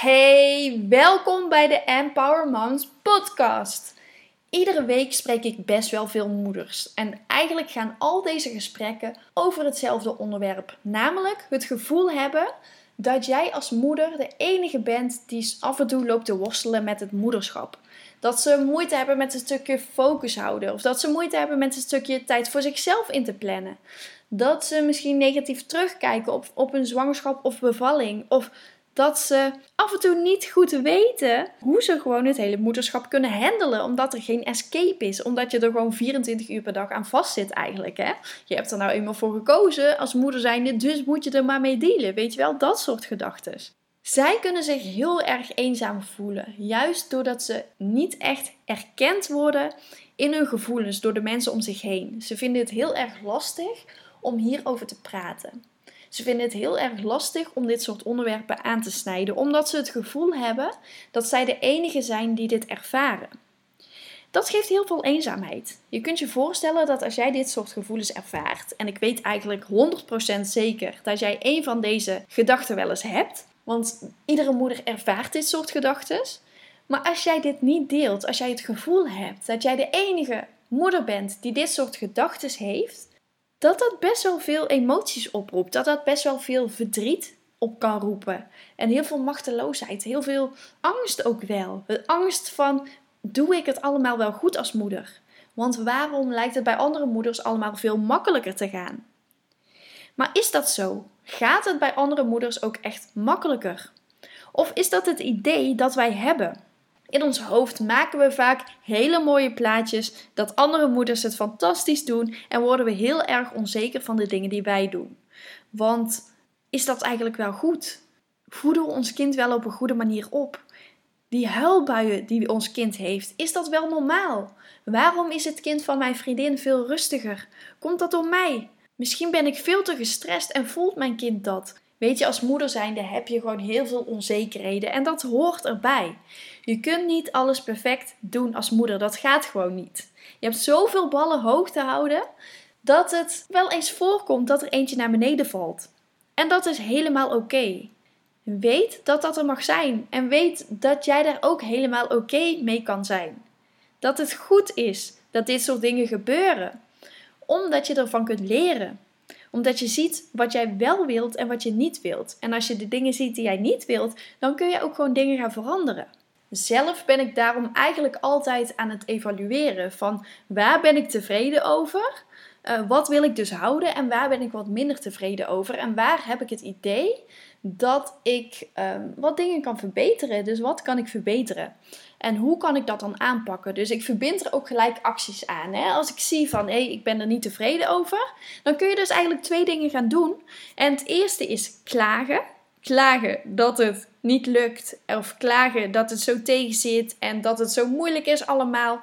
Hey, welkom bij de Empower Moms podcast. Iedere week spreek ik best wel veel moeders. En eigenlijk gaan al deze gesprekken over hetzelfde onderwerp. Namelijk het gevoel hebben dat jij als moeder de enige bent die af en toe loopt te worstelen met het moederschap. Dat ze moeite hebben met een stukje focus houden. Of dat ze moeite hebben met een stukje tijd voor zichzelf in te plannen. Dat ze misschien negatief terugkijken op, op hun zwangerschap of bevalling. Of dat ze af en toe niet goed weten hoe ze gewoon het hele moederschap kunnen handelen. Omdat er geen escape is. Omdat je er gewoon 24 uur per dag aan vastzit eigenlijk. Hè? Je hebt er nou eenmaal voor gekozen als moeder zijnde, dus moet je er maar mee dealen. Weet je wel, dat soort gedachten. Zij kunnen zich heel erg eenzaam voelen. Juist doordat ze niet echt erkend worden in hun gevoelens door de mensen om zich heen. Ze vinden het heel erg lastig om hierover te praten. Ze vinden het heel erg lastig om dit soort onderwerpen aan te snijden, omdat ze het gevoel hebben dat zij de enige zijn die dit ervaren. Dat geeft heel veel eenzaamheid. Je kunt je voorstellen dat als jij dit soort gevoelens ervaart, en ik weet eigenlijk 100% zeker dat jij een van deze gedachten wel eens hebt, want iedere moeder ervaart dit soort gedachten. Maar als jij dit niet deelt, als jij het gevoel hebt dat jij de enige moeder bent die dit soort gedachten heeft, dat dat best wel veel emoties oproept. Dat dat best wel veel verdriet op kan roepen. En heel veel machteloosheid, heel veel angst ook wel. De angst van, doe ik het allemaal wel goed als moeder? Want waarom lijkt het bij andere moeders allemaal veel makkelijker te gaan? Maar is dat zo? Gaat het bij andere moeders ook echt makkelijker? Of is dat het idee dat wij hebben? In ons hoofd maken we vaak hele mooie plaatjes dat andere moeders het fantastisch doen en worden we heel erg onzeker van de dingen die wij doen. Want is dat eigenlijk wel goed? Voeden we ons kind wel op een goede manier op? Die huilbuien die ons kind heeft, is dat wel normaal? Waarom is het kind van mijn vriendin veel rustiger? Komt dat door mij? Misschien ben ik veel te gestrest en voelt mijn kind dat. Weet je, als moeder zijnde heb je gewoon heel veel onzekerheden en dat hoort erbij. Je kunt niet alles perfect doen als moeder, dat gaat gewoon niet. Je hebt zoveel ballen hoog te houden dat het wel eens voorkomt dat er eentje naar beneden valt. En dat is helemaal oké. Weet dat dat er mag zijn en weet dat jij daar ook helemaal oké mee kan zijn. Dat het goed is dat dit soort dingen gebeuren, omdat je ervan kunt leren omdat je ziet wat jij wel wilt en wat je niet wilt. En als je de dingen ziet die jij niet wilt, dan kun je ook gewoon dingen gaan veranderen. Zelf ben ik daarom eigenlijk altijd aan het evalueren van waar ben ik tevreden over? Uh, wat wil ik dus houden en waar ben ik wat minder tevreden over? En waar heb ik het idee dat ik ehm, wat dingen kan verbeteren? Dus wat kan ik verbeteren? En hoe kan ik dat dan aanpakken? Dus ik verbind er ook gelijk acties aan. Hè? Als ik zie van hé, hey, ik ben er niet tevreden over, dan kun je dus eigenlijk twee dingen gaan doen. En het eerste is klagen. Klagen dat het niet lukt, of klagen dat het zo tegen zit en dat het zo moeilijk is allemaal.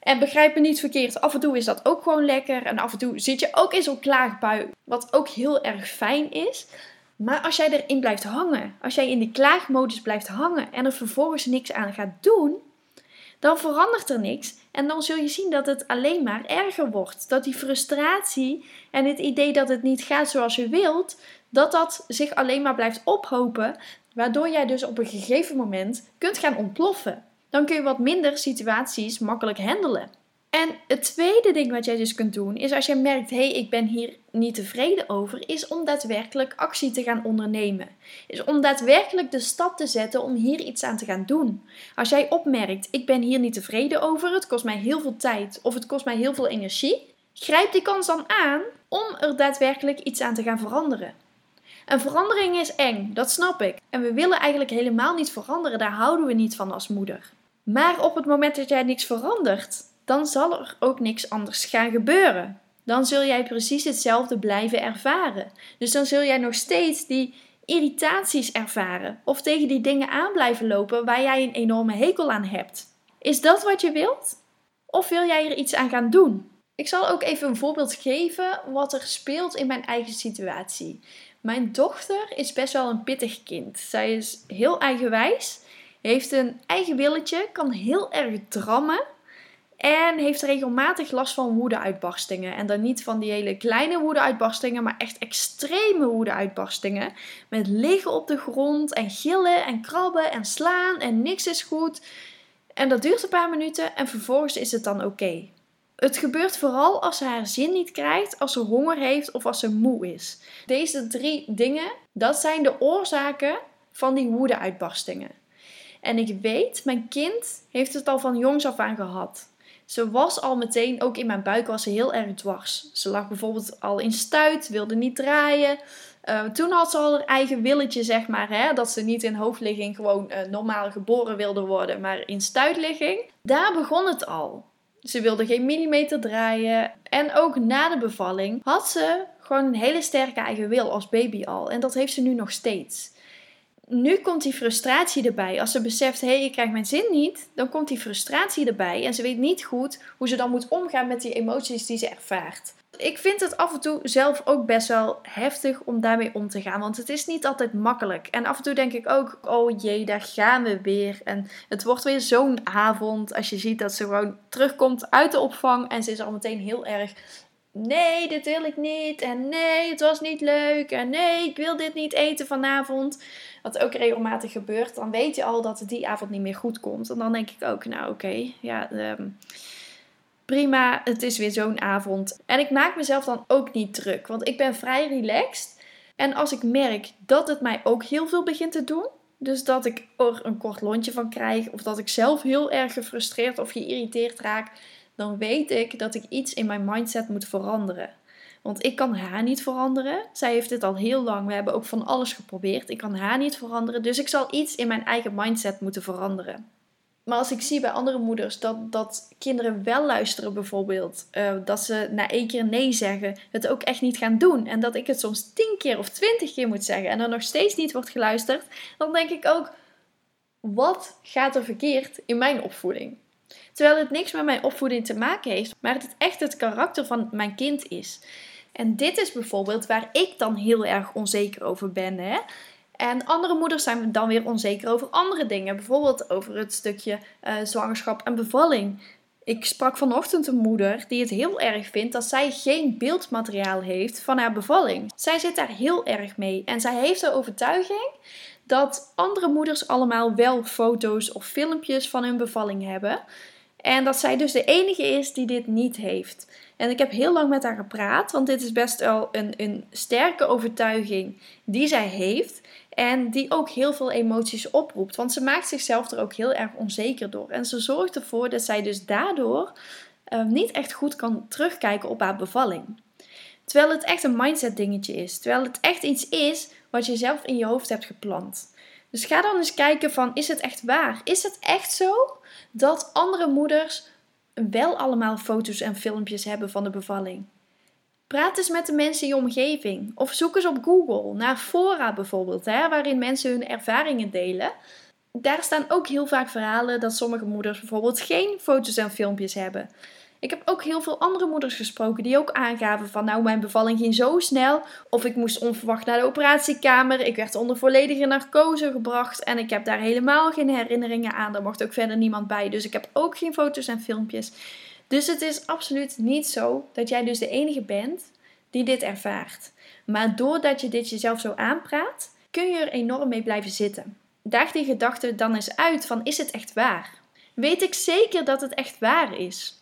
En begrijp me niet verkeerd, af en toe is dat ook gewoon lekker. En af en toe zit je ook in zo'n klaagbui, wat ook heel erg fijn is. Maar als jij erin blijft hangen, als jij in die klaagmodus blijft hangen en er vervolgens niks aan gaat doen, dan verandert er niks. En dan zul je zien dat het alleen maar erger wordt. Dat die frustratie en het idee dat het niet gaat zoals je wilt, dat dat zich alleen maar blijft ophopen. Waardoor jij dus op een gegeven moment kunt gaan ontploffen. Dan kun je wat minder situaties makkelijk handelen. En het tweede ding wat jij dus kunt doen, is als je merkt, hé, hey, ik ben hier niet tevreden over, is om daadwerkelijk actie te gaan ondernemen. Is om daadwerkelijk de stap te zetten om hier iets aan te gaan doen. Als jij opmerkt, ik ben hier niet tevreden over, het kost mij heel veel tijd of het kost mij heel veel energie, grijp die kans dan aan om er daadwerkelijk iets aan te gaan veranderen. Een verandering is eng, dat snap ik. En we willen eigenlijk helemaal niet veranderen, daar houden we niet van als moeder. Maar op het moment dat jij niks verandert, dan zal er ook niks anders gaan gebeuren. Dan zul jij precies hetzelfde blijven ervaren. Dus dan zul jij nog steeds die irritaties ervaren of tegen die dingen aan blijven lopen waar jij een enorme hekel aan hebt. Is dat wat je wilt? Of wil jij er iets aan gaan doen? Ik zal ook even een voorbeeld geven wat er speelt in mijn eigen situatie. Mijn dochter is best wel een pittig kind. Zij is heel eigenwijs, heeft een eigen willetje, kan heel erg drammen En heeft regelmatig last van woedeuitbarstingen. En dan niet van die hele kleine woedeuitbarstingen, maar echt extreme woedeuitbarstingen. Met liggen op de grond en gillen en krabben en slaan en niks is goed. En dat duurt een paar minuten en vervolgens is het dan oké. Het gebeurt vooral als ze haar zin niet krijgt, als ze honger heeft of als ze moe is. Deze drie dingen, dat zijn de oorzaken van die woedeuitbarstingen. En ik weet, mijn kind heeft het al van jongs af aan gehad. Ze was al meteen, ook in mijn buik was ze heel erg dwars. Ze lag bijvoorbeeld al in stuit, wilde niet draaien. Uh, toen had ze al haar eigen willetje, zeg maar. Hè? Dat ze niet in hoofdligging gewoon uh, normaal geboren wilde worden, maar in stuitligging. Daar begon het al. Ze wilde geen millimeter draaien. En ook na de bevalling had ze gewoon een hele sterke eigen wil als baby al. En dat heeft ze nu nog steeds nu komt die frustratie erbij. Als ze beseft, hé, hey, ik krijg mijn zin niet, dan komt die frustratie erbij. En ze weet niet goed hoe ze dan moet omgaan met die emoties die ze ervaart. Ik vind het af en toe zelf ook best wel heftig om daarmee om te gaan. Want het is niet altijd makkelijk. En af en toe denk ik ook, oh jee, daar gaan we weer. En het wordt weer zo'n avond als je ziet dat ze gewoon terugkomt uit de opvang. En ze is al meteen heel erg nee, dit wil ik niet. En nee, het was niet leuk. En nee, ik wil dit niet eten vanavond. Wat ook regelmatig gebeurt. Dan weet je al dat het die avond niet meer goed komt. En dan denk ik ook, nou oké, ja, ehm, prima. Het is weer zo'n avond. En ik maak mezelf dan ook niet druk. Want ik ben vrij relaxed. En als ik merk dat het mij ook heel veel begint te doen. Dus dat ik er een kort lontje van krijg. Of dat ik zelf heel erg gefrustreerd of geïrriteerd raak dan weet ik dat ik iets in mijn mindset moet veranderen. Want ik kan haar niet veranderen. Zij heeft dit al heel lang. We hebben ook van alles geprobeerd. Ik kan haar niet veranderen. Dus ik zal iets in mijn eigen mindset moeten veranderen. Maar als ik zie bij andere moeders dat, dat kinderen wel luisteren, bijvoorbeeld, uh, dat ze na één keer nee zeggen, het ook echt niet gaan doen. En dat ik het soms tien keer of twintig keer moet zeggen en er nog steeds niet wordt geluisterd, dan denk ik ook: wat gaat er verkeerd in mijn opvoeding? Terwijl het niks met mijn opvoeding te maken heeft, maar het echt het karakter van mijn kind is. En dit is bijvoorbeeld waar ik dan heel erg onzeker over ben. Hè? En andere moeders zijn dan weer onzeker over andere dingen. Bijvoorbeeld over het stukje uh, zwangerschap en bevalling. Ik sprak vanochtend een moeder die het heel erg vindt dat zij geen beeldmateriaal heeft van haar bevalling. Zij zit daar heel erg mee en zij heeft de overtuiging dat andere moeders allemaal wel foto's of filmpjes van hun bevalling hebben. En dat zij dus de enige is die dit niet heeft. En ik heb heel lang met haar gepraat, want dit is best wel een, een sterke overtuiging die zij heeft. En die ook heel veel emoties oproept. Want ze maakt zichzelf er ook heel erg onzeker door. En ze zorgt ervoor dat zij dus daardoor uh, niet echt goed kan terugkijken op haar bevalling. Terwijl het echt een mindset dingetje is. Terwijl het echt iets is wat je zelf in je hoofd hebt geplant. Dus ga dan eens kijken van, is het echt waar? Is het echt zo dat andere moeders wel allemaal foto's en filmpjes hebben van de bevalling? Praat eens met de mensen in je omgeving. Of zoek eens op Google naar fora bijvoorbeeld, hè, waarin mensen hun ervaringen delen. Daar staan ook heel vaak verhalen dat sommige moeders bijvoorbeeld geen foto's en filmpjes hebben. Ik heb ook heel veel andere moeders gesproken die ook aangaven van nou mijn bevalling ging zo snel of ik moest onverwacht naar de operatiekamer. Ik werd onder volledige narcose gebracht en ik heb daar helemaal geen herinneringen aan. Daar mocht ook verder niemand bij, dus ik heb ook geen foto's en filmpjes. Dus het is absoluut niet zo dat jij dus de enige bent die dit ervaart. Maar doordat je dit jezelf zo aanpraat, kun je er enorm mee blijven zitten. Daag die gedachte dan eens uit van is het echt waar? Weet ik zeker dat het echt waar is?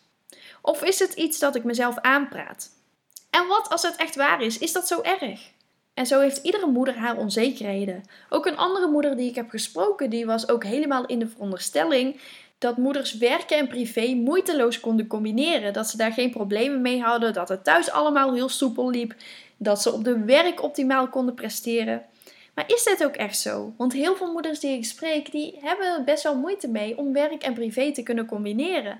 Of is het iets dat ik mezelf aanpraat? En wat als het echt waar is? Is dat zo erg? En zo heeft iedere moeder haar onzekerheden. Ook een andere moeder die ik heb gesproken, die was ook helemaal in de veronderstelling dat moeders werken en privé moeiteloos konden combineren. Dat ze daar geen problemen mee hadden, dat het thuis allemaal heel soepel liep, dat ze op de werk optimaal konden presteren. Maar is dit ook echt zo? Want heel veel moeders die ik spreek, die hebben best wel moeite mee om werk en privé te kunnen combineren.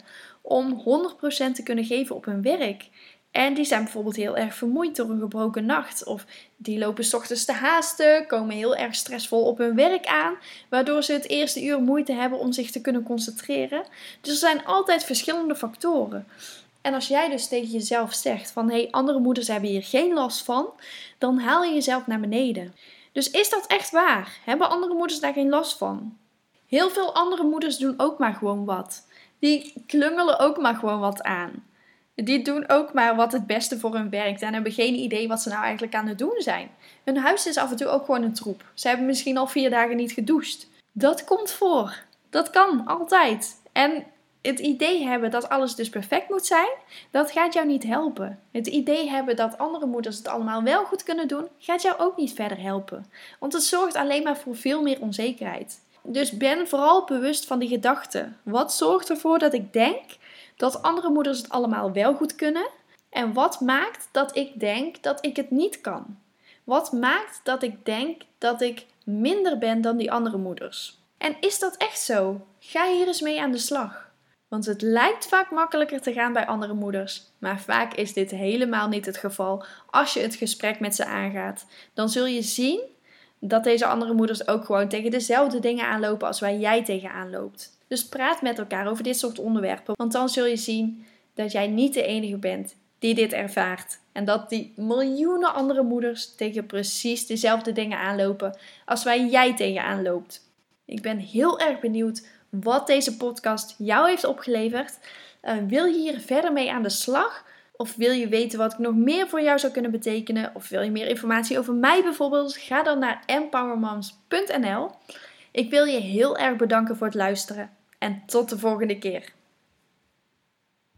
Om 100% te kunnen geven op hun werk. En die zijn bijvoorbeeld heel erg vermoeid door een gebroken nacht. Of die lopen s ochtends te haasten, komen heel erg stressvol op hun werk aan. Waardoor ze het eerste uur moeite hebben om zich te kunnen concentreren. Dus er zijn altijd verschillende factoren. En als jij dus tegen jezelf zegt van hé, hey, andere moeders hebben hier geen last van, dan haal je jezelf naar beneden. Dus is dat echt waar? Hebben andere moeders daar geen last van? Heel veel andere moeders doen ook maar gewoon wat. Die klungelen ook maar gewoon wat aan. Die doen ook maar wat het beste voor hun werkt en hebben geen idee wat ze nou eigenlijk aan het doen zijn. Hun huis is af en toe ook gewoon een troep. Ze hebben misschien al vier dagen niet gedoucht. Dat komt voor. Dat kan, altijd. En het idee hebben dat alles dus perfect moet zijn, dat gaat jou niet helpen. Het idee hebben dat andere moeders het allemaal wel goed kunnen doen, gaat jou ook niet verder helpen. Want het zorgt alleen maar voor veel meer onzekerheid. Dus ben vooral bewust van die gedachten. Wat zorgt ervoor dat ik denk dat andere moeders het allemaal wel goed kunnen? En wat maakt dat ik denk dat ik het niet kan? Wat maakt dat ik denk dat ik minder ben dan die andere moeders? En is dat echt zo? Ga hier eens mee aan de slag. Want het lijkt vaak makkelijker te gaan bij andere moeders, maar vaak is dit helemaal niet het geval als je het gesprek met ze aangaat. Dan zul je zien dat deze andere moeders ook gewoon tegen dezelfde dingen aanlopen als waar jij tegenaan loopt. Dus praat met elkaar over dit soort onderwerpen, want dan zul je zien dat jij niet de enige bent die dit ervaart. En dat die miljoenen andere moeders tegen precies dezelfde dingen aanlopen als waar jij tegenaan loopt. Ik ben heel erg benieuwd wat deze podcast jou heeft opgeleverd. Uh, wil je hier verder mee aan de slag? Of wil je weten wat ik nog meer voor jou zou kunnen betekenen? Of wil je meer informatie over mij bijvoorbeeld? Ga dan naar empowermoms.nl. Ik wil je heel erg bedanken voor het luisteren en tot de volgende keer.